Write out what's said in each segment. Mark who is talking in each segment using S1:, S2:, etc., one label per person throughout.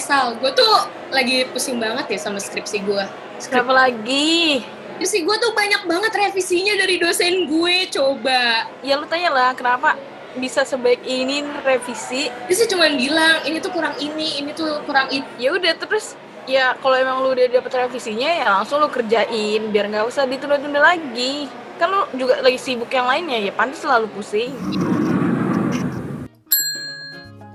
S1: Sal, gue tuh lagi pusing banget ya sama skripsi gue.
S2: Kenapa lagi?
S1: Skripsi gue tuh banyak banget revisinya dari dosen gue, coba.
S2: Ya lu tanya lah, kenapa bisa sebaik ini revisi?
S1: Dia sih cuma bilang, ini tuh kurang ini, ini tuh kurang itu.
S2: Ya udah terus ya kalau emang lu udah dapet revisinya ya langsung lu kerjain biar nggak usah ditunda-tunda lagi. Kan lu juga lagi sibuk yang lainnya ya pantas selalu pusing.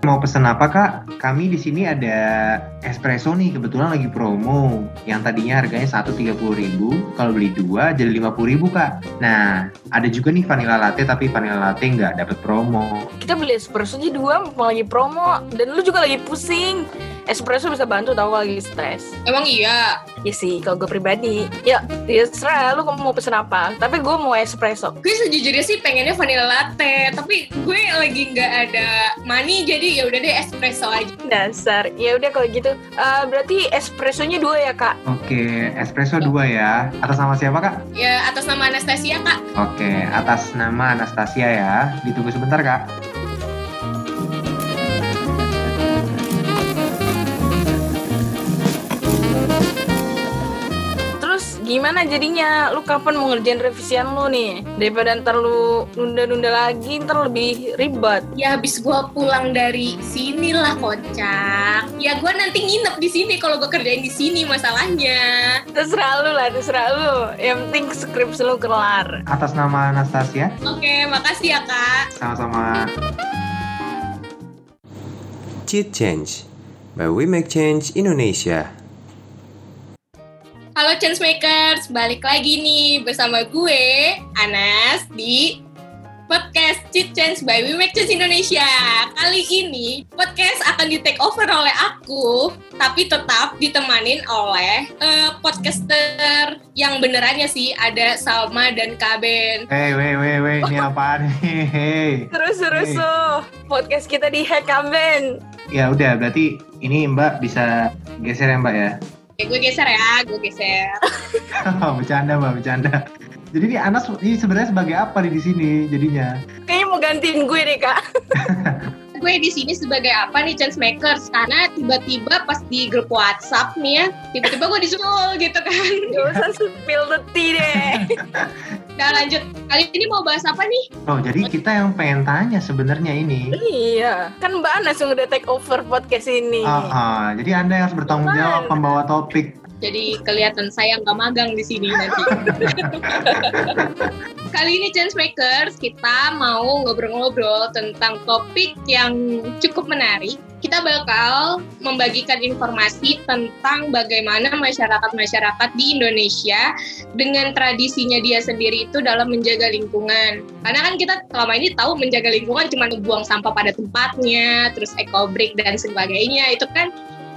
S3: Mau pesen apa kak? Kami di sini ada espresso nih, kebetulan lagi promo. Yang tadinya harganya satu tiga puluh ribu, kalau beli dua jadi lima puluh ribu kak. Nah, ada juga nih vanilla latte tapi vanilla latte nggak dapet promo.
S2: Kita beli espresso aja dua mau lagi promo dan lu juga lagi pusing. Espresso bisa bantu tau kalau lagi stres.
S1: Emang iya?
S2: Ya sih, kalau gue pribadi. Ya, ya serah lu mau pesen apa. Tapi gue mau espresso.
S1: Gue sejujurnya sih pengennya vanilla latte, tapi gue lagi nggak ada money jadi ya udah deh espresso aja.
S2: Dasar. Ya udah kalau gitu. Eh, berarti espressonya dua ya kak?
S3: Oke, espresso dua ya. Atas nama siapa kak?
S1: Ya atas nama Anastasia kak.
S3: Oke, atas nama Anastasia ya. Ditunggu sebentar kak.
S2: Gimana jadinya? Lu kapan mau ngerjain revisian lu nih? Daripada ntar lu nunda-nunda lagi, ntar lebih ribet.
S1: Ya habis gue pulang dari sini lah kocak. Ya gue nanti nginep di sini kalau gue kerjain di sini masalahnya.
S2: Terserah lu lah, terserah lu. Yang penting skripsi lu kelar.
S3: Atas nama Anastasia,
S1: Oke, makasih ya kak.
S3: sama-sama.
S4: Cheat Change by We Make Change Indonesia.
S1: Halo Changemakers, balik lagi nih bersama gue, Anas, di podcast Cheat Change by We Make Change Indonesia. Kali ini, podcast akan di take over oleh aku, tapi tetap ditemanin oleh eh, podcaster yang benerannya sih, ada Salma dan Kaben.
S3: Hei, weh, weh, weh, ini apaan nih? Hei.
S2: Terus terus
S3: Hey.
S2: tuh podcast kita di Hack Kamen.
S3: Ya udah, berarti ini Mbak bisa geser ya Mbak ya?
S1: Ya, gue geser ya, gue geser.
S3: bercanda Mbak, bercanda. Jadi ini Anas ini sebenarnya sebagai apa nih di sini jadinya?
S2: Kayaknya mau gantiin gue deh kak.
S1: gue di sini sebagai apa nih chance makers karena tiba-tiba pas di grup WhatsApp nih ya tiba-tiba gue disusul gitu kan
S2: Gak usah spill the tea deh.
S1: Udah lanjut kali ini mau bahas apa nih
S3: Oh, jadi kita yang pengen tanya sebenarnya ini.
S2: iya, kan Mbak Anas yang udah take over podcast ini.
S3: Ah, jadi Anda yang harus bertanggung jawab membawa topik.
S1: Jadi kelihatan saya nggak magang di sini nanti kali ini chance makers kita mau ngobrol-ngobrol tentang topik yang cukup menarik kita bakal membagikan informasi tentang bagaimana masyarakat-masyarakat di Indonesia dengan tradisinya dia sendiri itu dalam menjaga lingkungan. Karena kan kita selama ini tahu menjaga lingkungan cuma buang sampah pada tempatnya, terus eco-break dan sebagainya. Itu kan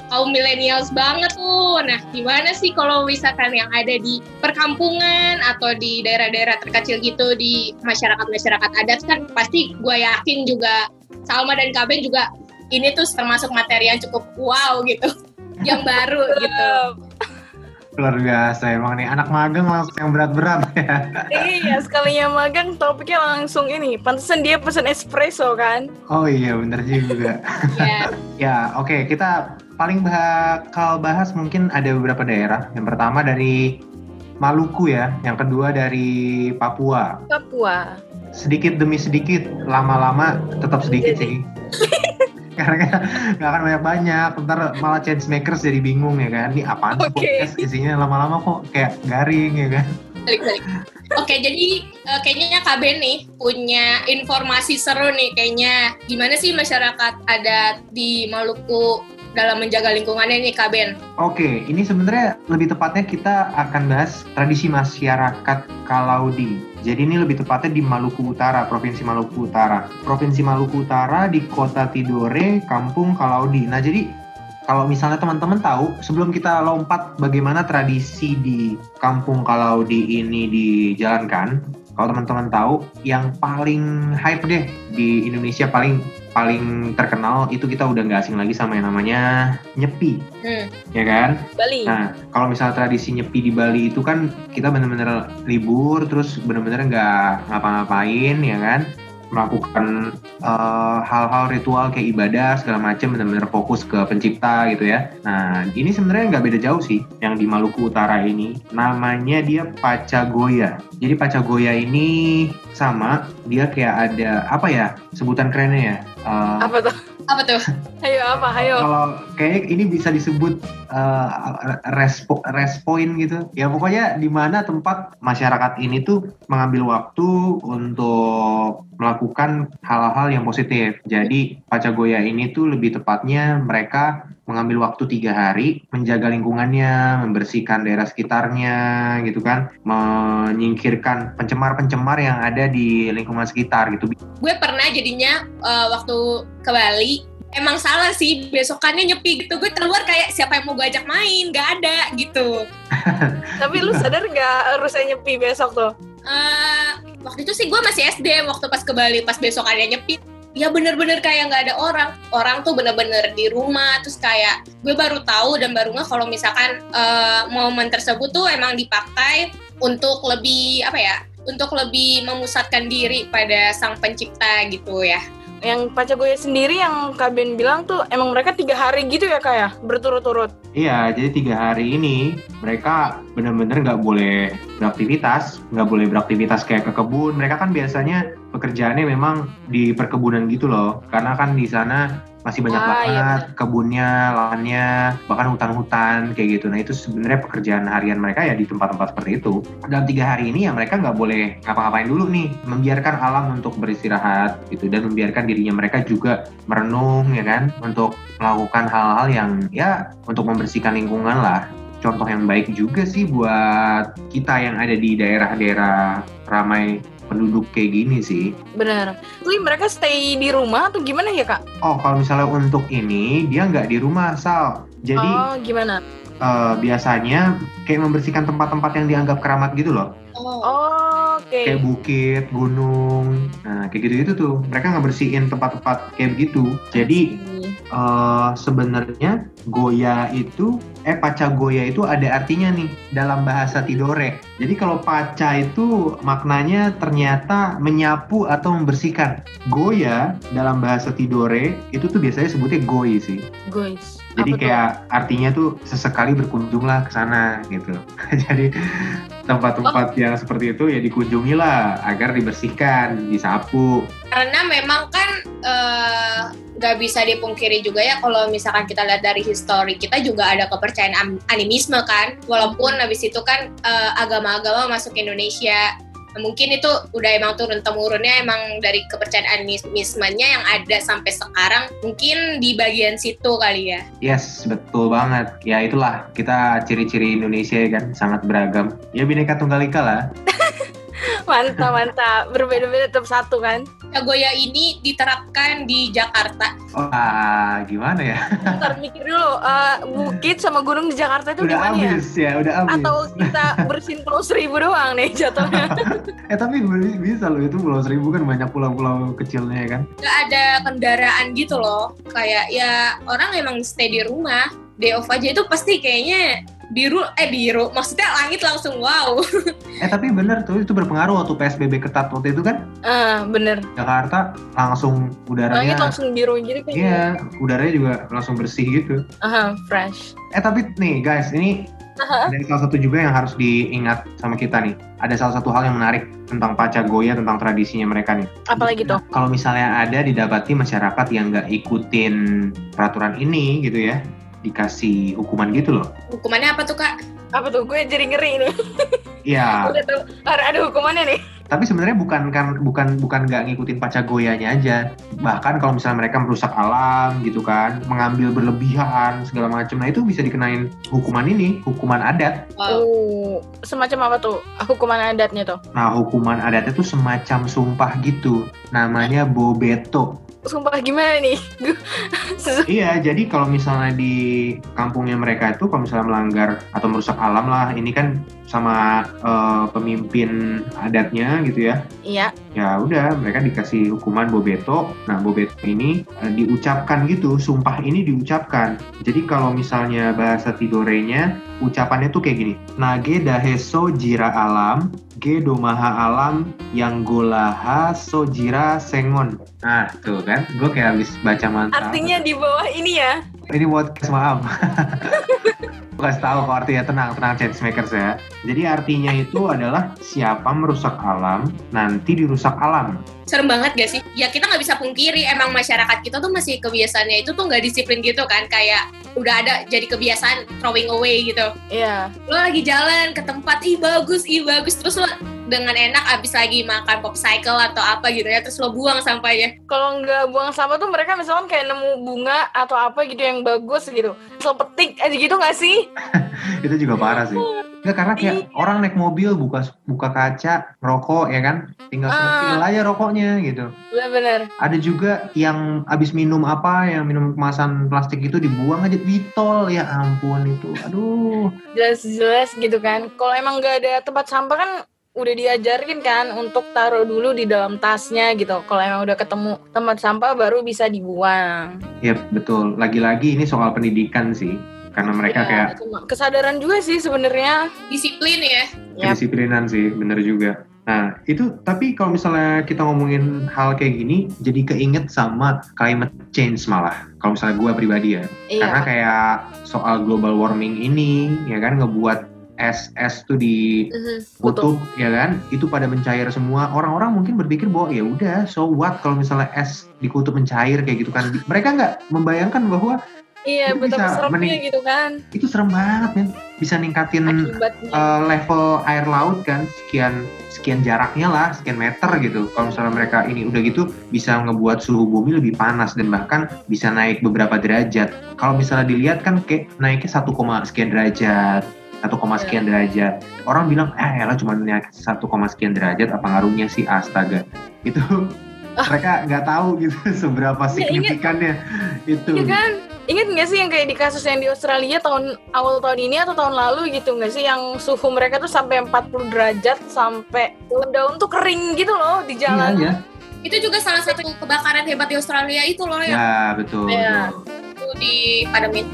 S1: kaum millennials banget tuh. Nah, gimana sih kalau misalkan yang ada di perkampungan atau di daerah-daerah terkecil gitu di masyarakat-masyarakat adat kan pasti gue yakin juga Salma dan Kaben juga ini tuh termasuk materi yang cukup wow gitu. Yang baru gitu.
S3: Luar biasa emang nih anak magang langsung yang berat-berat ya.
S2: iya, sekalinya magang topiknya langsung ini. Pantesan dia pesen espresso kan?
S3: Oh iya bener juga.
S1: Ya,
S3: ya oke kita paling bakal bahas mungkin ada beberapa daerah. Yang pertama dari Maluku ya, yang kedua dari Papua.
S2: Papua.
S3: Sedikit demi sedikit, lama-lama tetap sedikit sih. Karena nggak akan banyak-banyak, ntar malah change makers jadi bingung ya kan. Ini apaan
S2: Oke.
S3: podcast isinya lama-lama kok kayak garing ya kan.
S1: balik-balik. Oke, jadi eh, kayaknya Kaben nih punya informasi seru nih kayaknya. Gimana sih masyarakat adat di Maluku dalam menjaga lingkungannya nih Kaben?
S3: Oke, ini sebenarnya lebih tepatnya kita akan bahas tradisi masyarakat Kalaudi. Jadi ini lebih tepatnya di Maluku Utara, Provinsi Maluku Utara. Provinsi Maluku Utara di Kota Tidore, Kampung Kalaudi. Nah, jadi kalau misalnya teman-teman tahu, sebelum kita lompat bagaimana tradisi di Kampung Kalaudi ini dijalankan, kalau teman-teman tahu, yang paling hype deh di Indonesia paling paling terkenal itu kita udah nggak asing lagi sama yang namanya nyepi,
S1: Hmm.
S3: ya kan?
S2: Bali.
S3: Nah, kalau misalnya tradisi nyepi di Bali itu kan kita bener-bener libur, terus bener-bener nggak ngapa-ngapain, ya kan? Melakukan eh, hal-hal ritual kayak ibadah segala macam benar-benar fokus ke pencipta gitu ya. Nah ini sebenarnya nggak beda jauh sih yang di Maluku Utara ini. Namanya dia Pacagoya. Jadi Pacagoya ini sama dia kayak ada apa ya sebutan kerennya ya? Eh,
S2: Apa tuh?
S1: Apa tuh?
S2: Ayo apa? Ayo.
S3: Kalau kayak ini bisa disebut uh, respo respoin gitu. Ya pokoknya di mana tempat masyarakat ini tuh mengambil waktu untuk melakukan hal-hal yang positif. Jadi Pacagoya ini tuh lebih tepatnya mereka mengambil waktu tiga hari menjaga lingkungannya, membersihkan daerah sekitarnya gitu kan, menyingkirkan pencemar-pencemar yang ada di lingkungan sekitar gitu.
S1: Gue pernah jadinya eh, waktu ke Bali emang salah sih besokannya nyepi gitu. Gue keluar kayak siapa yang mau gue ajak main? Gak ada gitu.
S2: Tapi lu sadar nggak harusnya nyepi besok tuh?
S1: Eh, waktu itu sih gue masih SD waktu pas ke Bali pas besokannya nyepi. Ya bener-bener kayak nggak ada orang. Orang tuh bener-bener di rumah terus kayak gue baru tahu dan baru nggak kalau misalkan eh, momen tersebut tuh emang dipakai untuk lebih apa ya untuk lebih memusatkan diri pada sang pencipta gitu ya
S2: Yang Pacagoya sendiri yang Kak Ben bilang tuh emang mereka tiga hari gitu ya kayak berturut-turut.
S3: Iya, jadi tiga hari ini mereka benar-benar nggak boleh beraktivitas, nggak boleh beraktivitas kayak ke kebun. Mereka kan biasanya pekerjaannya memang di perkebunan gitu loh, karena kan di sana masih banyak
S2: Ah, iya
S3: banget kebunnya, lahannya, bahkan hutan-hutan kayak gitu. Nah itu sebenarnya pekerjaan harian mereka ya di tempat-tempat seperti itu. Dalam tiga hari ini ya mereka nggak boleh ngapa-ngapain dulu nih, membiarkan alam untuk beristirahat gitu dan membiarkan dirinya mereka juga merenung ya kan, untuk melakukan hal-hal yang ya untuk membersihkan lingkungan lah. Contoh yang baik juga sih buat kita yang ada di daerah-daerah ramai penduduk kayak gini sih.
S2: Bener. Tapi mereka stay di rumah atau gimana ya kak?
S3: Oh, kalau misalnya untuk ini dia nggak di rumah, Sal. Jadi
S2: oh gimana?
S3: eh, biasanya kayak membersihkan tempat-tempat yang dianggap keramat gitu loh.
S1: oh,
S2: Oh, oke.
S3: Kayak bukit, gunung, nah kayak gitu-gitu tuh. Mereka ngebersihin tempat-tempat kayak begitu. Jadi eh, sebenarnya Goya itu, eh Paca Goya itu ada artinya nih dalam bahasa Tidore. Jadi kalau Paca itu maknanya ternyata menyapu atau membersihkan. Goya dalam bahasa Tidore itu tuh biasanya sebutnya Goi sih.
S2: guys.
S3: Jadi
S2: Apa tuh?
S3: kayak artinya tuh sesekali berkunjunglah ke sana gitu. Jadi tempat-tempat yang seperti itu ya dikunjungilah agar dibersihkan, disapu.
S1: karena memang kan eh, nggak bisa dipungkiri juga ya kalau misalkan kita lihat dari histori kita juga ada kepercayaan animisme kan walaupun habis itu kan eh, agama-agama masuk ke Indonesia mungkin itu udah emang turun temurunnya emang dari kepercayaan animismenya yang ada sampai sekarang mungkin di bagian situ kali ya
S3: Yes, betul banget. Ya itulah kita ciri-ciri Indonesia kan sangat beragam. Ya bineka tunggal ika lah.
S2: Mantap, mantap. Berbeda-beda tetap satu kan?
S1: Nagoya ini diterapkan di Jakarta
S3: Wah, gimana ya?
S2: Ntar mikir dulu, eh, bukit sama gunung di Jakarta itu
S3: udah
S2: gimana ya?
S3: habis ya, udah habis.
S2: Atau kita bersihin pulau seribu doang nih jatuhnya?
S3: Eh tapi bi- bisa loh itu Pulau Seribu kan banyak pulau-pulau kecilnya ya kan.
S1: nggak ada kendaraan gitu loh kayak ya orang emang stay di rumah day off aja itu pasti kayaknya biru eh biru maksudnya langit langsung wow
S3: Eh tapi bener tuh itu berpengaruh waktu PSBB ketat waktu itu kan
S2: Ah, bener.
S3: Jakarta langsung
S2: Langit
S3: udaranya
S2: langsung biru gitu kayaknya.
S3: Iya, udaranya juga langsung bersih gitu.
S2: Aha, fresh.
S3: Eh tapi nih guys, ini
S2: Aha.
S3: ada salah satu juga yang harus diingat sama kita nih. Ada salah satu hal yang menarik tentang Paca Goya, tentang tradisinya mereka nih.
S2: Apalagi tuh?
S3: Kalau misalnya ada didapati masyarakat yang nggak ikutin peraturan ini gitu ya, dikasih hukuman gitu loh.
S1: hukumannya apa tuh kak
S2: Apa tuh? Gue jadi ngeri nih.
S3: Iya,
S2: Udah tuh, ada ada hukumannya nih.
S3: tapi sebenarnya bukan kan bukan bukan nggak ngikutin Paca Goyanya aja. Bahkan kalau misalnya mereka merusak alam gitu kan, mengambil berlebihan segala macam, nah itu bisa dikenain hukuman ini, hukuman adat.
S1: wow.
S2: Oh, semacam apa tuh? Hukuman adatnya tuh?
S3: Nah, hukuman adatnya tuh semacam sumpah gitu. Namanya bobeto.
S2: Sumpah gimana nih?
S3: Iya, jadi kalau misalnya di kampungnya mereka itu kalau misalnya melanggar atau merusak alam lah, ini kan sama eh, pemimpin adatnya gitu ya.
S2: Iya.
S3: Ya udah, mereka dikasih hukuman bobeto. Nah, bobeto ini eh, diucapkan gitu, sumpah ini diucapkan. Jadi kalau misalnya bahasa Tidorenya, ucapannya tuh kayak gini. Nage daheso jira alam, Ge Domaha Alam yang Golaha Sojira Sengon. Nah, tuh kan, gue kayak habis baca mantra.
S2: Artinya di bawah ini ya.
S3: Ini podcast maaf. Kasih tahu kok artinya tenang, tenang change makers ya. Jadi artinya itu adalah siapa merusak alam, nanti dirusak alam.
S1: serem banget gak sih? Ya kita nggak bisa pungkiri emang masyarakat kita tuh masih kebiasaannya itu tuh nggak disiplin gitu kan kayak udah ada jadi kebiasaan throwing away gitu.
S2: Iya.
S1: Lo lagi jalan ke tempat ih bagus, ih bagus terus lo dengan enak abis lagi makan popsicle atau apa gitu ya terus lo buang sampahnya.
S2: Kalau nggak buang sampah tuh mereka misalkan kayak nemu bunga atau apa gitu yang bagus gitu. So petik aja gitu nggak sih?
S3: itu juga parah sih. Enggak karena kayak
S2: Iya.
S3: orang naik mobil buka buka kaca, rokok ya kan, tinggal spill aja rokoknya gitu.
S2: Bener-bener.
S3: Ada juga yang abis minum apa, yang minum kemasan plastik itu dibuang aja di tol ya ampun itu, aduh.
S2: Jelas-jelas gitu kan. Kalau emang nggak ada tempat sampah kan udah diajarin kan untuk taruh dulu di dalam tasnya gitu. Kalau emang udah ketemu tempat sampah baru bisa dibuang.
S3: Ya betul. Lagi-lagi ini soal pendidikan sih, karena mereka
S2: Ya,
S3: kayak
S2: cuma kesadaran juga sih sebenarnya.
S1: Disiplin ya.
S2: Yap.
S3: kedisiplinan sih, bener juga. Nah, itu tapi kalau misalnya kita ngomongin hal kayak gini, jadi keinget sama climate change malah. Kalau misalnya gue pribadi ya. Karena
S2: Iya.
S3: kayak soal global warming ini, ya kan ngebuat es-es tuh di
S2: Mhm,
S3: kutub, ya kan, itu pada mencair semua. Orang-orang mungkin berpikir bahwa ya udah, so what kalau misalnya es di kutub mencair kayak gitu kan. Mereka nggak membayangkan bahwa
S2: Iya,
S3: Itu bisa
S2: seremnya
S3: mening-
S2: gitu kan.
S3: itu serem banget men. Bisa ningkatin
S2: Akibatnya.
S3: uh, level air laut kan sekian sekian jaraknya lah sekian meter gitu kalau misalnya mereka ini udah gitu bisa ngebuat suhu bumi lebih panas dan bahkan bisa naik beberapa derajat kalau misalnya dilihat kan kayak naiknya 1, sekian derajat 1, sekian derajat orang bilang eh lah cuma naik 1, sekian derajat apa ngaruhnya sih astaga itu mereka nggak tahu gitu seberapa
S2: Ya, ingat.
S3: signifikannya itu
S2: Iya kan? Ingat nggak sih yang kayak di kasus yang di Australia tahun awal tahun ini atau tahun lalu gitu nggak sih yang suhu mereka tuh sampai 40 derajat sampai daun-daun tuh kering gitu loh di
S3: iya
S2: jalan.
S3: ya
S1: Itu juga salah satu kebakaran hebat di Australia itu loh yang
S3: ya betul,
S2: Iya.
S3: betul.
S1: itu dipadamin.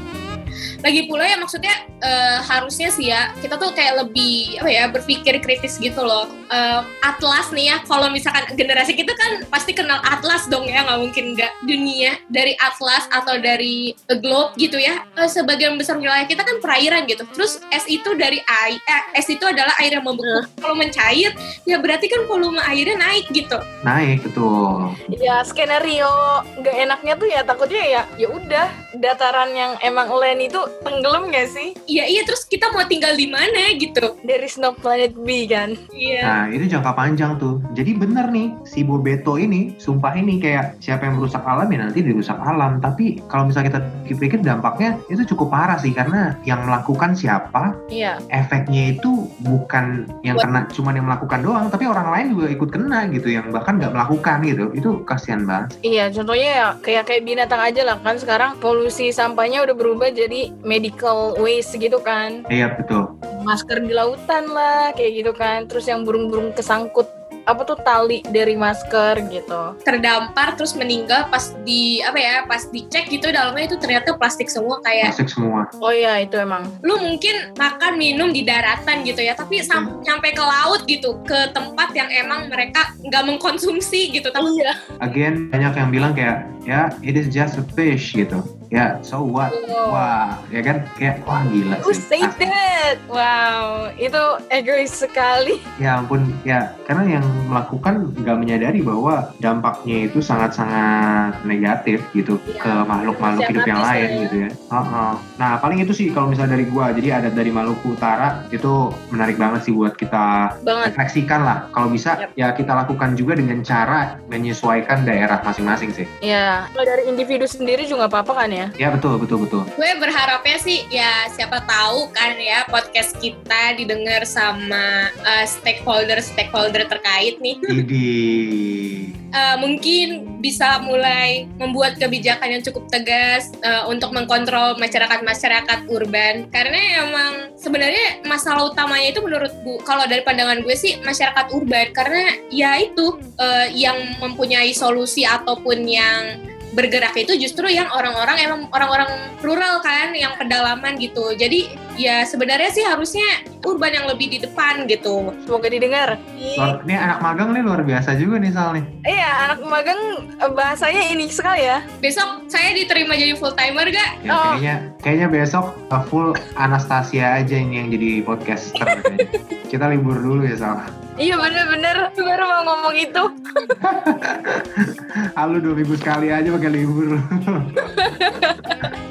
S1: Lagi pula ya maksudnya eh, harusnya sih ya kita tuh kayak lebih apa ya berpikir kritis gitu loh. Eh, Atlas nih ya kalau misalkan generasi kita kan pasti kenal Atlas dong ya nggak mungkin nggak dunia dari Atlas atau dari Globe gitu ya. Eh, sebagian besar wilayah kita kan perairan gitu. Terus es itu dari air, eh, es itu adalah air yang membeku. Kalau mencair ya berarti kan volume airnya naik gitu.
S3: naik betul
S2: Ya skenario nggak enaknya tuh ya takutnya ya ya udah dataran yang emang land itu tenggelam nggak sih?
S1: Iya iya terus kita mau tinggal di mana gitu.
S2: There is no planet B kan?
S1: Iya.
S3: Nah, itu jangka panjang tuh. Jadi bener nih, si Bobeto ini, sumpah ini kayak siapa yang merusak alam ya nanti dirusak alam. Tapi kalau misalnya kita pikir dampaknya itu cukup parah sih karena yang melakukan siapa,
S2: Iya.
S3: efeknya itu bukan yang
S1: Buat-
S3: kena cuman yang melakukan doang, tapi orang lain juga ikut kena gitu yang bahkan nggak melakukan gitu. Itu kasihan banget.
S2: Iya, contohnya ya kayak kayak binatang aja lah kan sekarang polusi sampahnya udah berubah jadi medical waste gitu kan.
S3: Iya betul.
S2: Masker di lautan lah kayak gitu kan. Terus yang burung-burung kesangkut apa tuh tali dari masker gitu.
S1: terdampar terus meninggal pas di apa ya pas dicek gitu dalamnya itu ternyata plastik semua kayak
S3: Plastik semua.
S2: Oh iya itu emang.
S1: lu mungkin makan minum di daratan gitu ya tapi sam- sampai ke laut gitu ke tempat yang emang mereka nggak mengkonsumsi gitu tapi
S2: Iya.
S3: Again banyak yang bilang kayak ya it is just a fish gitu. Ya so what? Wah, ya kan kayak wah gila
S2: Who
S3: sih.
S2: say
S3: Ah,
S2: that? Wow, itu egois sekali.
S3: Ya ampun, ya karena yang melakukan nggak menyadari bahwa dampaknya itu sangat-sangat negatif gitu
S2: Iya.
S3: ke makhluk-makhluk hidup yang lain
S2: bisa.
S3: gitu ya. Heeh. Nah paling itu sih kalau misalnya dari gua, jadi adat dari Maluku Utara itu menarik banget sih buat kita
S2: Banget.
S3: refleksikan lah. Kalau bisa
S2: Yap.
S3: ya kita lakukan juga dengan cara menyesuaikan daerah masing-masing sih.
S2: Ya, kalau dari individu sendiri juga apa-apa kan ya?
S3: Ya betul betul betul.
S1: gue berharapnya sih ya siapa tahu kan ya podcast kita didengar sama stakeholder stakeholder terkait nih.
S3: Jadi
S1: Eh, mungkin bisa mulai membuat kebijakan yang cukup tegas eh, untuk mengkontrol masyarakat-masyarakat urban. Karena emang sebenarnya masalah utamanya itu menurut bu kalau dari pandangan gue sih masyarakat urban. Karena ya itu eh, yang mempunyai solusi ataupun yang bergerak itu justru yang orang-orang emang orang-orang rural kan, yang pedalaman gitu. Jadi ya sebenarnya sih harusnya urban yang lebih di depan gitu.
S2: Semoga didengar.
S3: Luar- Ini anak magang nih luar biasa juga nih Sal nih.
S2: Iya, anak magang eh, bahasanya ini sekali ya.
S1: Besok saya diterima jadi full timer gak?
S3: Ya,
S2: Oh.
S3: Kayaknya kayaknya besok uh, full Anastasia aja ini yang jadi podcaster. kayaknya. Kita libur dulu ya Sal.
S2: Iya bener-bener, baru mau ngomong itu.
S3: Halo dua minggu sekali aja pakai libur.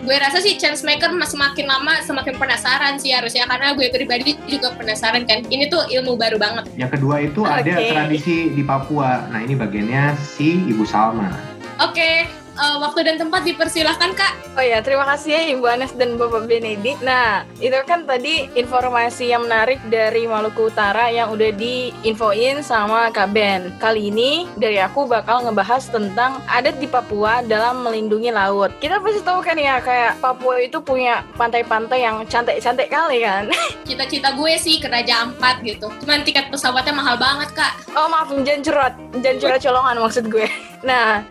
S1: Gue rasa sih chance maker semakin lama semakin penasaran sih harusnya karena gue pribadi juga penasaran kan. Ini tuh ilmu baru banget.
S3: Yang kedua itu ada
S2: Oke.
S3: tradisi di Papua. Nah ini bagiannya si Ibu Salma.
S1: Oke, eh, waktu dan tempat dipersilahkan kak.
S2: Oh ya, terima kasih ya Ibu Anes dan Bapak Benedik. Nah, itu kan tadi informasi yang menarik dari Maluku Utara yang udah diinfoin sama Kak Ben. Kali ini dari aku bakal ngebahas tentang adat di Papua dalam melindungi laut. Kita pasti tahu kan ya, kayak Papua itu punya pantai-pantai yang cantik-cantik kali kan.
S1: Cita-cita gue sih ke Raja Ampat gitu. Cuman tiket pesawatnya mahal banget kak.
S2: Oh maaf, jangan curhat, jangan curhat colongan maksud gue. Nah,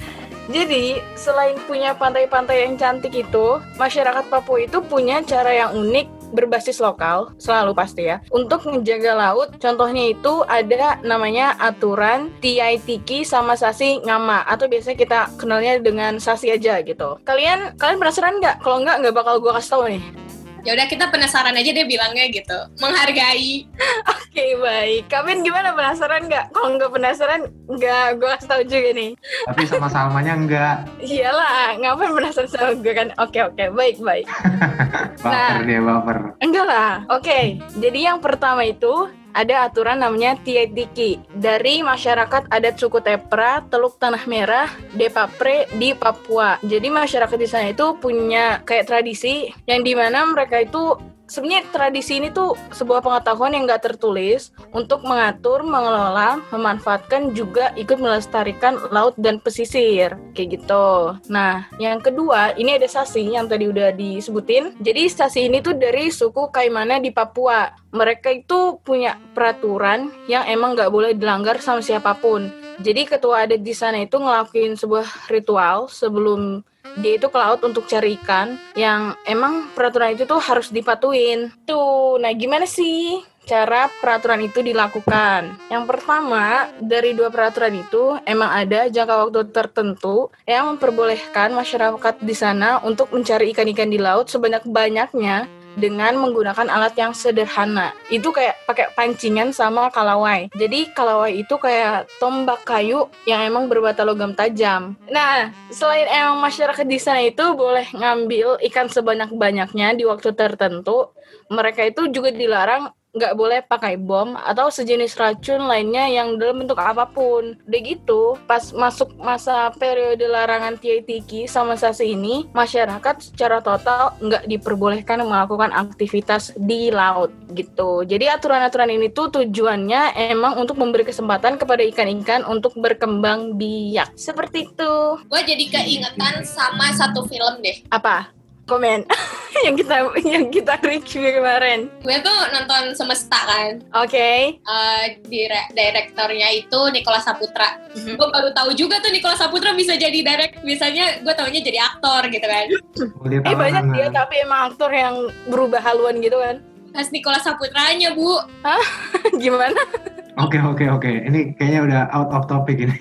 S2: jadi selain punya pantai-pantai yang cantik itu, masyarakat Papua itu punya cara yang unik berbasis lokal, selalu pasti ya, untuk menjaga laut. Contohnya itu ada namanya aturan TITiki sama Sasi Ngama, atau biasanya kita kenalnya dengan Sasi aja gitu. Kalian kalian penasaran nggak? Kalau nggak, nggak bakal gue kasih tau nih.
S1: Ya udah kita penasaran aja deh bilangnya gitu. Menghargai.
S2: Oke baik, kalian gimana penasaran nggak? Kalau nggak penasaran, nggak gue kasih tau juga nih.
S3: Tapi sama Salmanya enggak.
S2: Iyalah, ngapain penasaran sama gue kan? Oke oke, baik baik.
S3: Baper
S2: Nah.
S3: dia baper.
S2: Enggak lah. Oke, jadi yang pertama itu ada aturan namanya Tietiki dari masyarakat adat suku Tepra, Teluk Tanah Merah, Depapre di Papua. Jadi masyarakat di sana itu punya kayak tradisi yang di mana mereka itu sebenarnya tradisi ini tuh sebuah pengetahuan yang nggak tertulis untuk mengatur, mengelola, memanfaatkan juga ikut melestarikan laut dan pesisir kayak gitu. Nah, yang kedua ini ada sasi yang tadi udah disebutin. Jadi sasi ini tuh dari suku Kaimana di Papua. Mereka itu punya peraturan yang emang nggak boleh dilanggar sama siapa pun. Jadi ketua adat di sana itu ngelakuin sebuah ritual sebelum dia itu ke laut untuk cari ikan yang emang peraturan itu tuh harus dipatuin. Tuh, nah gimana sih cara peraturan itu dilakukan? Yang pertama, dari dua peraturan itu emang ada jangka waktu tertentu yang memperbolehkan masyarakat di sana untuk mencari ikan-ikan di laut sebanyak-banyaknya dengan menggunakan alat yang sederhana. Itu kayak pakai pancingan sama kalawai. Jadi kalawai itu kayak tombak kayu yang emang berbata logam tajam. Nah, selain emang masyarakat di sana itu boleh ngambil ikan sebanyak-banyaknya di waktu tertentu, mereka itu juga dilarang nggak boleh pakai bom atau sejenis racun lainnya yang dalam bentuk apa pun. Udah gitu, pas masuk masa periode larangan TITiki sama sasi ini, masyarakat secara total nggak diperbolehkan melakukan aktivitas di laut gitu. Jadi aturan-aturan ini tuh tujuannya emang untuk memberi kesempatan kepada ikan-ikan untuk berkembang biak. Seperti itu.
S1: Gue jadi keingetan sama satu film deh.
S2: Apa? Komen yang kita yang kita review kemarin.
S1: Gue tuh nonton Semesta kan.
S2: Oke.
S1: Eh, dire- direktornya itu Nicholas Saputra.
S2: Mhm.
S1: Gue baru tahu juga tuh Nicholas Saputra bisa jadi direct. Biasanya gue taunya jadi aktor gitu kan.
S2: Eh banyak dia tapi emang aktor yang berubah haluan gitu kan.
S1: Pas Nicholas Saputranya bu.
S2: Gimana?
S3: Oke oke oke. Ini kayaknya udah out of topic ini.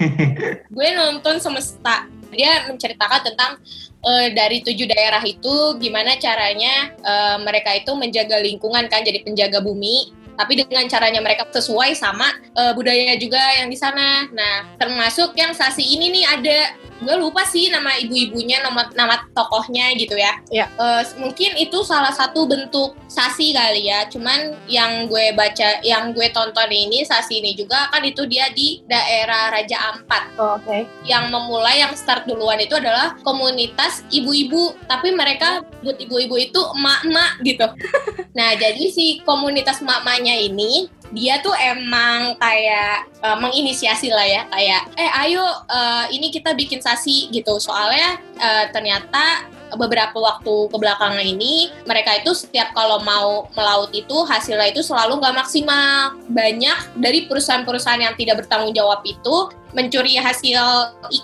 S1: Gue nonton Semesta. Dia menceritakan tentang eh, dari tujuh daerah itu gimana caranya eh, mereka itu menjaga lingkungan kan jadi penjaga bumi. Tapi dengan caranya mereka sesuai sama eh, budaya juga yang di sana. Nah, termasuk yang sasi ini nih ada gue lupa sih nama ibu-ibunya, nama nama tokohnya gitu ya.
S2: Iya.
S1: Eh, mungkin itu salah satu bentuk sasi kali ya. Cuman yang gue baca, yang gue tonton ini sasi ini juga kan itu dia di daerah Raja Ampat
S2: Oke.
S1: yang memulai yang start duluan itu adalah komunitas ibu-ibu tapi mereka buat ibu-ibu itu emak-emak gitu nah jadi si komunitas emak-emaknya ini dia tuh emang kayak eh, menginisiasi lah ya kayak eh ayo eh, ini kita bikin sasi gitu soalnya eh, ternyata beberapa waktu kebelakangan ini mereka itu setiap kalau mau melaut itu hasilnya itu selalu nggak maksimal. Banyak dari perusahaan-perusahaan yang tidak bertanggung jawab itu mencuri hasil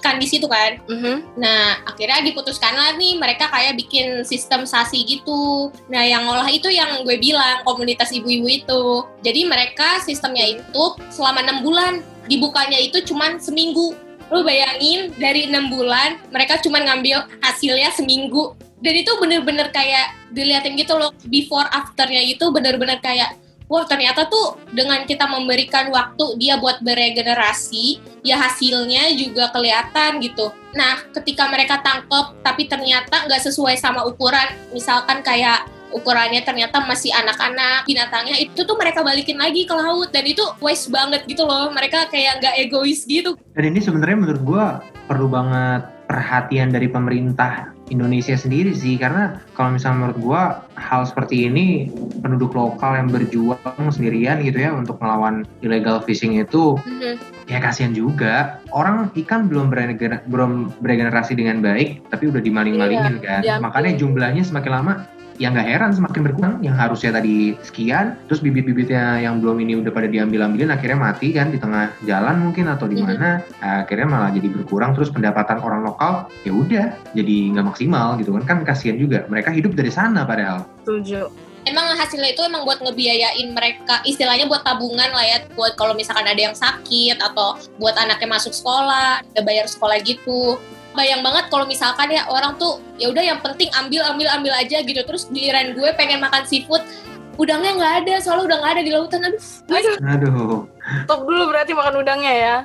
S1: ikan di situ kan.
S2: Mhm.
S1: Nah, akhirnya diputuskan lah nih mereka kayak bikin sistem sasi gitu. Nah, yang ngolah itu yang gue bilang komunitas ibu-ibu itu. Jadi mereka sistemnya itu selama enam bulan dibukanya itu cuman seminggu. Lu bayangin dari enam bulan mereka cuman ngambil hasilnya seminggu. Dan itu bener-bener kayak diliatin gitu loh before afternya itu bener-bener kayak wah ternyata tuh dengan kita memberikan waktu dia buat beregenerasi ya hasilnya juga kelihatan gitu. Nah, ketika mereka tangkep tapi ternyata nggak sesuai sama ukuran, misalkan kayak ukurannya ternyata masih anak-anak. Binatangnya itu tuh mereka balikin lagi ke laut dan itu waste banget gitu loh. Mereka kayak nggak egois gitu.
S3: Dan ini sebenarnya menurut gua perlu banget perhatian dari pemerintah Indonesia sendiri sih karena kalau misalnya menurut gua hal seperti ini penduduk lokal yang berjuang sendirian gitu ya untuk melawan illegal fishing itu ya kasihan juga. Orang ikan belum beregener- belum beregenerasi dengan baik tapi udah dimaling-malingin kan.
S2: diambil.
S3: makanya jumlahnya semakin lama ya nggak heran semakin berkurang yang harusnya tadi sekian terus bibit-bibitnya yang belum ini udah pada diambil-ambilin akhirnya mati kan di tengah jalan mungkin atau di
S1: Mhm.
S3: mana akhirnya malah jadi berkurang terus pendapatan orang lokal ya udah jadi nggak maksimal gitu kan kan kasihan juga mereka hidup dari sana padahal
S2: Setuju.
S1: emang hasilnya itu emang buat ngebiayain mereka istilahnya buat tabungan lah ya buat kalau misalkan ada yang sakit atau buat anaknya masuk sekolah ada bayar sekolah gitu bayang banget kalau misalkan ya orang tuh ya udah yang penting ambil ambil ambil aja gitu. Terus giliran gue pengen makan seafood udangnya nggak ada soalnya udah nggak ada di lautan. Aduh
S2: Aduh,
S3: aduh.
S2: Top dulu berarti makan udangnya ya.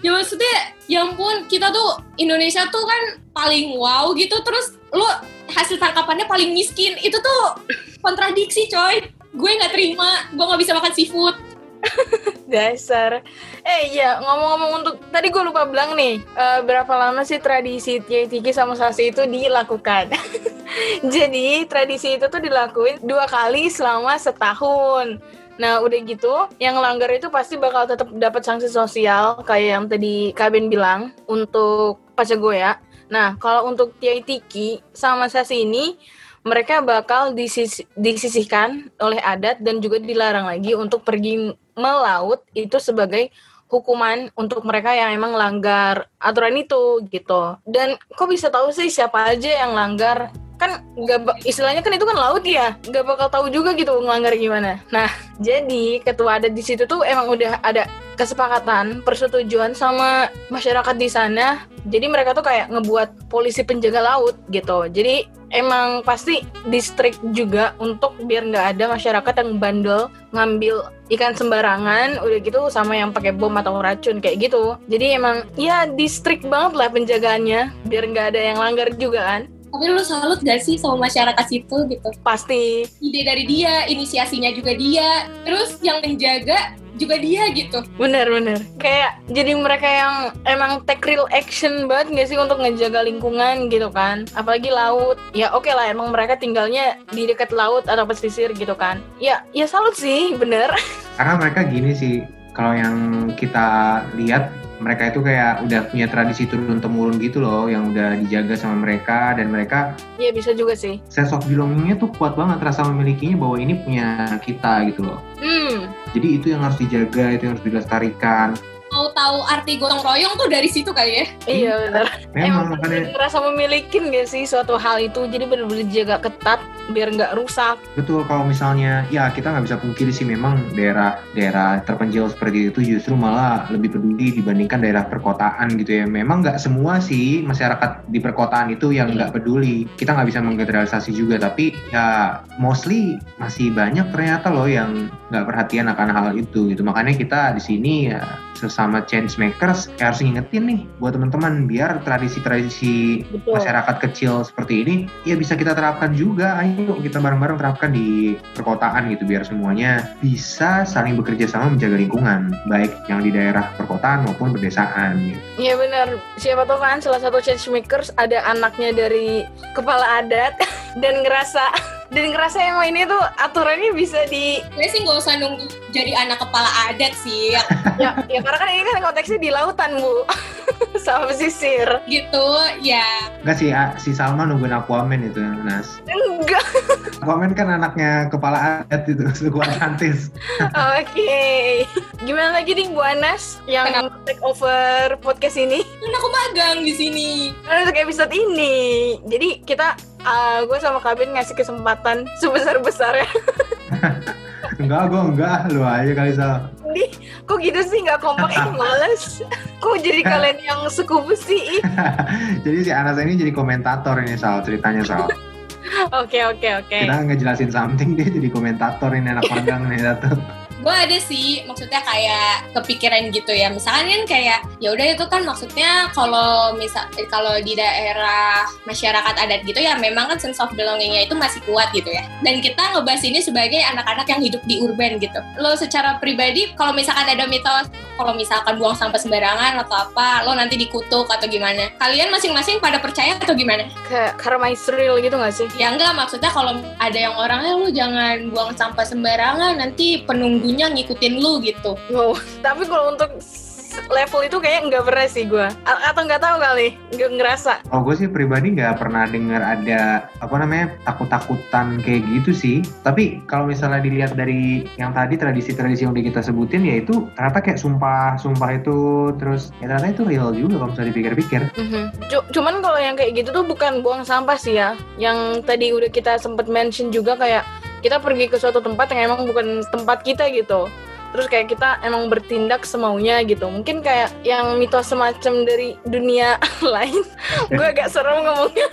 S1: ya maksudnya ya ampun kita tuh Indonesia tuh kan paling wow gitu. Terus lu hasil tangkapannya paling miskin. Itu tuh kontradiksi coy. Gue nggak terima gue nggak bisa makan seafood
S2: Dasar. Eh iya, ngomong-ngomong untuk tadi gue lupa bilang nih, eh, berapa lama sih tradisi Tiki sama Sasi itu dilakukan? Jadi tradisi itu tuh dilakuin dua kali selama setahun. Nah udah gitu, yang langgar itu pasti bakal tetap dapat sanksi sosial kayak yang tadi Kabin bilang untuk Pacagoya. Nah kalau untuk Tiki sama Sasi ini mereka bakal disis- disisihkan oleh adat dan juga dilarang lagi untuk pergi melaut itu sebagai hukuman untuk mereka yang emang langgar aturan itu gitu. Dan kok bisa tahu sih siapa aja yang langgar? Kan nggak istilahnya kan itu kan laut ya, nggak bakal tahu juga gitu ngelanggar gimana. Nah, jadi ketua adat di situ tuh emang udah ada kesepakatan, persetujuan sama masyarakat di sana. Jadi mereka tuh kayak ngebuat polisi penjaga laut gitu. Jadi emang pasti distrik juga untuk biar nggak ada masyarakat yang bandel ngambil ikan sembarangan udah gitu sama yang pakai bom atau racun kayak gitu. Jadi emang ya distrik banget lah penjagaannya biar nggak ada yang langgar juga kan
S1: tapi lu salut gak sih sama masyarakat situ gitu?
S2: Pasti.
S1: Ide dari dia inisiasinya juga dia terus yang menjaga juga dia gitu.
S2: Bener-bener kayak jadi mereka yang emang take real action banget nggak sih untuk ngejaga lingkungan gitu kan? Apalagi laut. Ya oke lah emang mereka tinggalnya di dekat laut atau pesisir gitu kan? Ya ya salut sih bener.
S3: Karena mereka gini sih kalau yang kita lihat mereka itu kayak udah punya tradisi turun temurun gitu loh yang udah dijaga sama mereka dan mereka
S2: ya bisa juga sih.
S3: sense of belongingnya tuh kuat banget rasa memilikinya bahwa ini punya kita gitu loh.
S2: Hmm.
S3: Jadi itu yang harus dijaga itu yang harus dilestarikan
S1: mau tahu arti gotong royong tuh dari situ kali ya?
S2: Iya bener.
S3: Memang
S2: Emang
S3: makanya
S2: ngerasa memiliki gak sih suatu hal itu? Jadi bener-bener jaga ketat biar nggak rusak.
S3: Betul kalau misalnya ya kita nggak bisa pungkiri sih memang daerah daerah terpencil seperti itu justru malah lebih peduli dibandingkan daerah perkotaan gitu ya. Memang nggak semua sih masyarakat di perkotaan itu yang nggak peduli. Kita nggak bisa menggeneralisasi juga tapi ya mostly masih banyak ternyata loh yang nggak perhatian akan hal itu gitu. Makanya kita di sini ya sesama change makers ya harus ngingetin nih buat teman-teman biar tradisi-tradisi
S2: betul
S3: masyarakat kecil seperti ini ya bisa kita terapkan juga ayo kita bareng-bareng terapkan di perkotaan gitu biar semuanya bisa saling bekerja sama menjaga lingkungan baik yang di daerah perkotaan maupun pedesaan gitu.
S2: Iya benar. Siapa tahu kan salah satu change makers ada anaknya dari kepala adat dan ngerasa dan ngerasa emang ini tuh aturannya bisa di
S1: Gue sih nggak usah nunggu jadi anak kepala adat sih,
S2: ya, ya karena kan ini kan konteksnya di lautan bu sama pesisir
S1: gitu. Ya,
S3: Enggak sih, ah, si Salma nungguin Aquaman itu, Nas.
S2: enggak
S3: Aquaman kan anaknya kepala adat itu, suku Atlantis.
S2: oke gimana lagi nih Bu Anas yang
S1: Kenapa?
S2: take over podcast ini
S1: kan aku magang di sini.
S2: Kan untuk episode ini jadi kita uh, gue sama Kabin ngasih kesempatan sebesar besarnya
S3: Enggak, gue enggak. Lu aja kali, Sal.
S2: Di, kok gitu sih nggak kompak eh males kok jadi kalian yang sekufu sih Ih.
S3: jadi si Anas ini jadi komentator ini, Sal. Ceritanya, Sal.
S2: oke oke oke
S3: Kita ngejelasin something, dia jadi komentator ini anak magang nih, satu.
S1: Gue ada sih maksudnya kayak kepikiran gitu ya. Misalkan kan kayak ya udah itu kan maksudnya kalau misal eh, kalau di daerah masyarakat adat gitu ya memang kan sense of belongingnya itu masih kuat gitu ya. Dan kita ngebahas ini sebagai anak-anak yang hidup di urban gitu. Lo secara pribadi kalau misalkan ada mitos kalau misalkan buang sampah sembarangan atau apa lo nanti dikutuk atau gimana? Kalian masing-masing pada percaya atau gimana?
S2: Kayak karma is real gitu gak sih?
S1: Ya enggak maksudnya kalau ada yang orangnya lu jangan buang sampah sembarangan nanti penunggunya ngikutin lu gitu
S2: Wow, tapi kalau untuk level itu kayaknya nggak pernah sih gue atau nggak tahu kali nggak ngerasa
S3: Oh, gue sih pribadi nggak pernah dengar ada apa namanya takut-takutan kayak gitu sih. Tapi kalau misalnya dilihat dari yang tadi tradisi-tradisi yang udah kita sebutin, ya itu ternyata kayak sumpah, sumpah itu terus ya ternyata itu real juga kalau misalnya dipikir-pikir.
S2: Mhm. Cu- cuman kalau yang kayak gitu tuh bukan buang sampah sih ya yang tadi udah kita sempet mention juga kayak kita pergi ke suatu tempat yang emang bukan tempat kita gitu. Terus kayak kita emang bertindak semaunya gitu. Mungkin kayak yang mitos semacam dari dunia lain gue agak serem ngomongnya.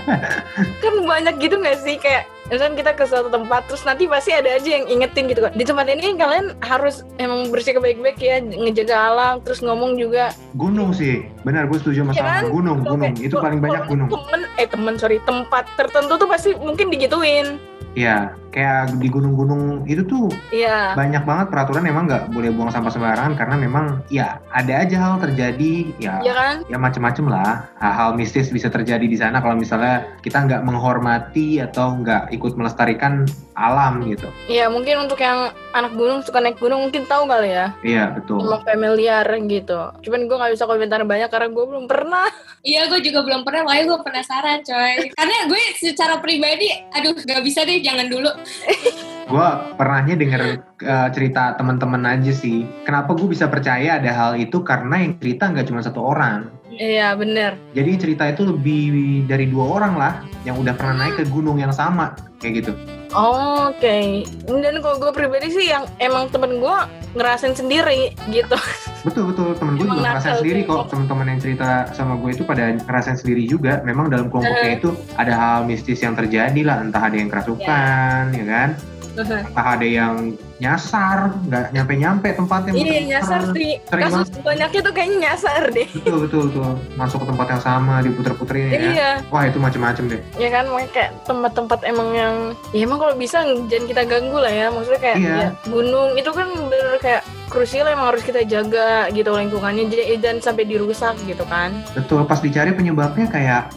S2: Kan banyak gitu gak sih? Kayak misalkan kita ke suatu tempat terus nanti pasti ada aja yang ingetin gitu kan di tempat ini kalian harus emang bersih baik-baik ya ngejaga alam terus ngomong juga
S3: Gunung sih, benar gue setuju sama Salman.
S2: kan?
S3: Gunung, gunung, itu paling banyak gunung.
S2: Temen, eh temen sorry tempat tertentu tuh pasti mungkin digituin.
S3: Iya, kayak di gunung-gunung itu tuh
S2: Iya.
S3: banyak banget peraturan emang nggak boleh buang sampah sembarangan karena memang ya ada aja hal terjadi ya
S2: Iya kan?
S3: ya macem-macem lah hal-hal mistis bisa terjadi di sana kalau misalnya kita nggak menghormati atau nggak ikut melestarikan alam gitu
S2: Iya mungkin untuk yang anak gunung suka naik gunung mungkin tahu kali ya.
S3: iya betul
S2: Emang familiar gitu. Cuman gue nggak bisa komentar banyak karena gue belum pernah.
S1: Iya, gue juga belum pernah, makanya gue penasaran, coy. Karena gue secara pribadi, aduh, gak bisa deh, jangan dulu.
S3: gue pernahnya denger eh, cerita teman-teman aja sih kenapa gue bisa percaya ada hal itu karena yang cerita nggak cuma satu orang
S2: Iya bener.
S3: jadi cerita itu lebih dari dua orang lah yang udah pernah naik ke gunung yang sama kayak gitu
S2: Oh, Oke. Dan kalau gue pribadi sih yang emang temen gue ngerasain sendiri gitu.
S3: Betul betul temen gue
S2: Emang
S3: juga ngerasain sendiri kok teman-teman yang cerita sama gue itu pada ngerasain sendiri juga. Memang dalam kelompoknya itu ada hal mistis yang terjadi lah, entah ada yang kerasukan, ya kan? Entah ada yang nyasar, nggak nyampe-nyampe tempatnya.
S2: Iya nyasar sih.
S3: Sering
S2: Kasus banyaknya tuh kayaknya nyasar deh.
S3: Betul betul betul masuk ke tempat yang sama diputer-puterin ya.
S2: Iya.
S3: Wah itu macem-macem deh.
S2: ya kan kayak tempat-tempat emang yang ya emang kalau bisa jangan kita ganggu lah ya maksudnya kayak
S3: Iya.
S2: ya, gunung itu kan bener kayak krusial emang harus kita jaga gitu lingkungannya jadi dan sampai dirusak gitu kan
S3: Betul pas dicari penyebabnya kayak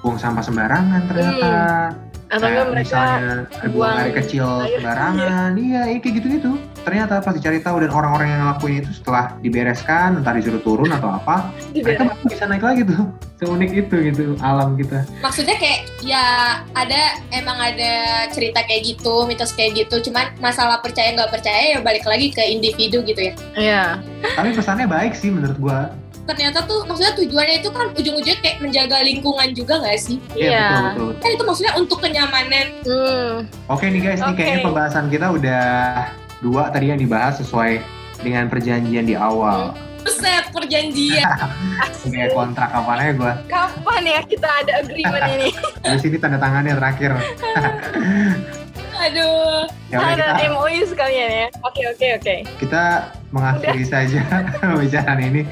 S3: buang sampah sembarangan ternyata.
S2: Atau
S3: Kayak
S2: mereka
S3: misalnya buang air kecil sembarangan. Iya iya, kayak gitu-gitu. Ternyata pas dicari tahu dan orang-orang yang ngelakuin itu setelah dibereskan entah disuruh turun atau apa mereka bisa naik lagi tuh. Seunik itu gitu alam kita.
S1: Maksudnya kayak, ya ada, emang ada cerita kayak gitu, mitos kayak gitu. Cuman masalah percaya nggak percaya ya balik lagi ke individu gitu ya.
S2: Iya.
S3: tapi pesannya baik sih menurut gua
S1: Ternyata tuh, maksudnya tujuannya itu kan ujung-ujungnya kayak menjaga lingkungan juga nggak sih?
S3: Iya
S2: Iya.
S3: betul betul
S1: Kan itu maksudnya untuk kenyamanan.
S2: Hmm.
S3: oke nih guys nih
S2: Oke.
S3: kayaknya pembahasan kita udah dua tadi yang dibahas sesuai dengan perjanjian di awal
S1: Buset, perjanjian.
S3: kayak kontrak apa ya gua
S2: Kapan ya kita ada agreement ini?
S3: di sini tanda tangannya terakhir
S1: Aduh.
S3: udah
S2: ada
S3: kita
S2: MOU sekalian ya. Oke oke oke.
S3: kita mengakhiri saja pembicaraan ini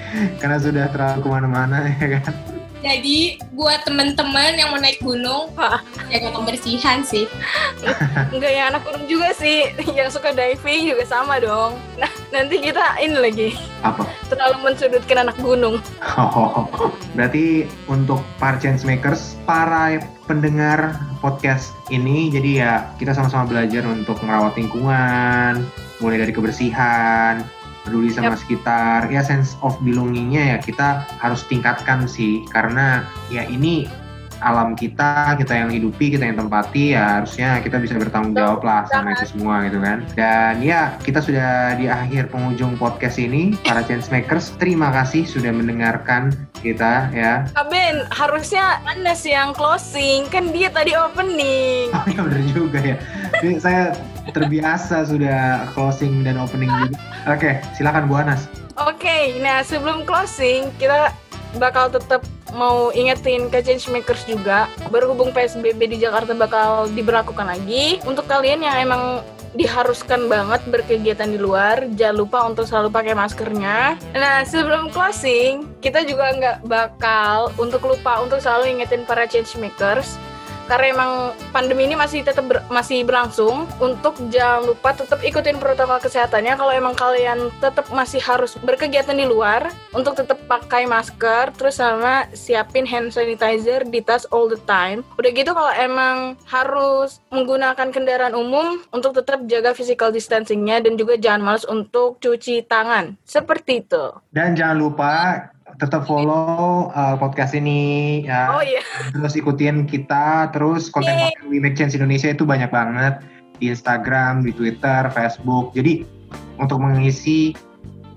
S3: karena sudah terlalu ke mana-mana ya kan
S1: Jadi buat teman-teman yang mau naik gunung,
S2: Wah.
S1: jaga kebersihan sih.
S2: Enggak ya anak gunung juga sih, yang suka diving juga sama dong. Nah, nanti kita ini lagi
S3: Apa?
S2: terlalu mensudutkan anak gunung.
S3: Oh, berarti untuk para change makers, para pendengar podcast ini, jadi ya kita sama-sama belajar untuk merawat lingkungan, mulai dari kebersihan, peduli sama sekitar, ya sense of belongingnya ya kita harus tingkatkan sih, karena ya ini alam kita, kita yang hidupi, kita yang tempati, ya harusnya kita bisa bertanggung jawab lah sama itu semua gitu kan. Dan ya kita sudah di akhir penghujung podcast ini, para change makers, terima kasih sudah mendengarkan kita ya.
S2: Kak Ben, harusnya Anas yang closing, kan dia tadi opening.
S3: Oh ya bener juga ya. Ini saya terbiasa sudah closing dan opening juga. Oke, silakan Bu Anas.
S2: Oke, nah sebelum closing, kita bakal tetap mau ingetin ke changemakers juga berhubung PSBB di Jakarta bakal diberlakukan lagi. Untuk kalian yang emang diharuskan banget berkegiatan di luar jangan lupa untuk selalu pakai maskernya. Nah sebelum closing kita juga nggak bakal untuk lupa untuk selalu ingetin para changemakers karena emang pandemi ini masih tetap ber- masih berlangsung untuk jangan lupa tetap ikutin protokol kesehatannya. Kalau emang kalian tetap masih harus berkegiatan di luar untuk tetap pakai masker terus sama siapin hand sanitizer di tas all the time. Udah gitu kalau emang harus menggunakan kendaraan umum untuk tetap jaga physical distancingnya dan juga jangan males untuk cuci tangan. Seperti itu.
S3: Dan jangan lupa tetap follow uh, podcast ini ya.
S2: oh iya
S3: Terus ikutin kita, terus konten-konten We Make Change Indonesia itu banyak banget di Instagram, di Twitter, Facebook. Jadi untuk mengisi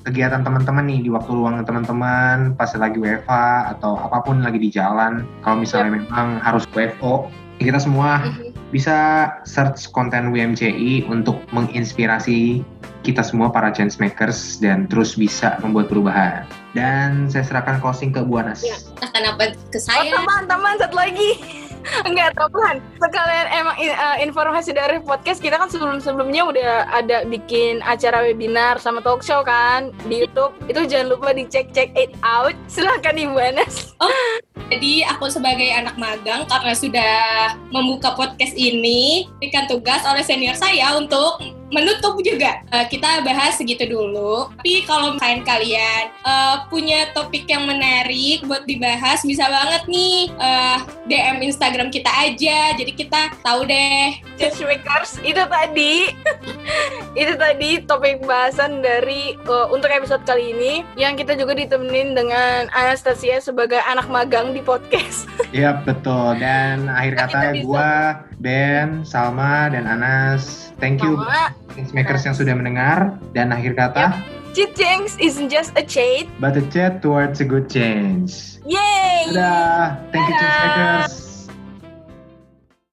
S3: kegiatan teman-teman nih di waktu luang teman-teman pas lagi WFA atau apa pun lagi di jalan. Kalau misalnya memang harus WFO, kita semua bisa search konten WMCI untuk menginspirasi kita semua para change makers dan terus bisa membuat perubahan. Dan saya serahkan closing ke Bu Anas.
S1: Ya. Nah, kenapa ke
S2: Oh,
S1: saya?
S2: teman, teman, satu lagi. Enggak, teman. Sekalian emang uh, informasi dari podcast kita kan sebelum-sebelumnya udah ada bikin acara webinar sama talk show kan di YouTube. Itu jangan lupa dicek check it out. Silahkan Ibu Anas.
S1: Jadi aku sebagai anak magang karena sudah membuka podcast ini, diberikan tugas oleh senior saya untuk menutup juga. Eh, kita bahas segitu dulu. Tapi kalau kalian kalian eh, punya topik yang menarik buat dibahas, bisa banget nih eh, DM Instagram kita aja. Jadi kita tahu deh.
S2: Changemakers, itu tadi. itu tadi topik bahasan dari uh, untuk episode kali ini yang kita juga ditemenin dengan Anastasia sebagai anak magang di podcast.
S3: Iya betul dan akhir kata gua Ben, Salma dan Anas. Thank you
S2: Sama
S3: makers yang sudah mendengar dan akhir kata
S2: cheat change isn't just a cheat.
S3: but a chat towards a good change.
S2: Yay!
S3: Dadah. Thank you
S2: Dadah.
S3: change makers.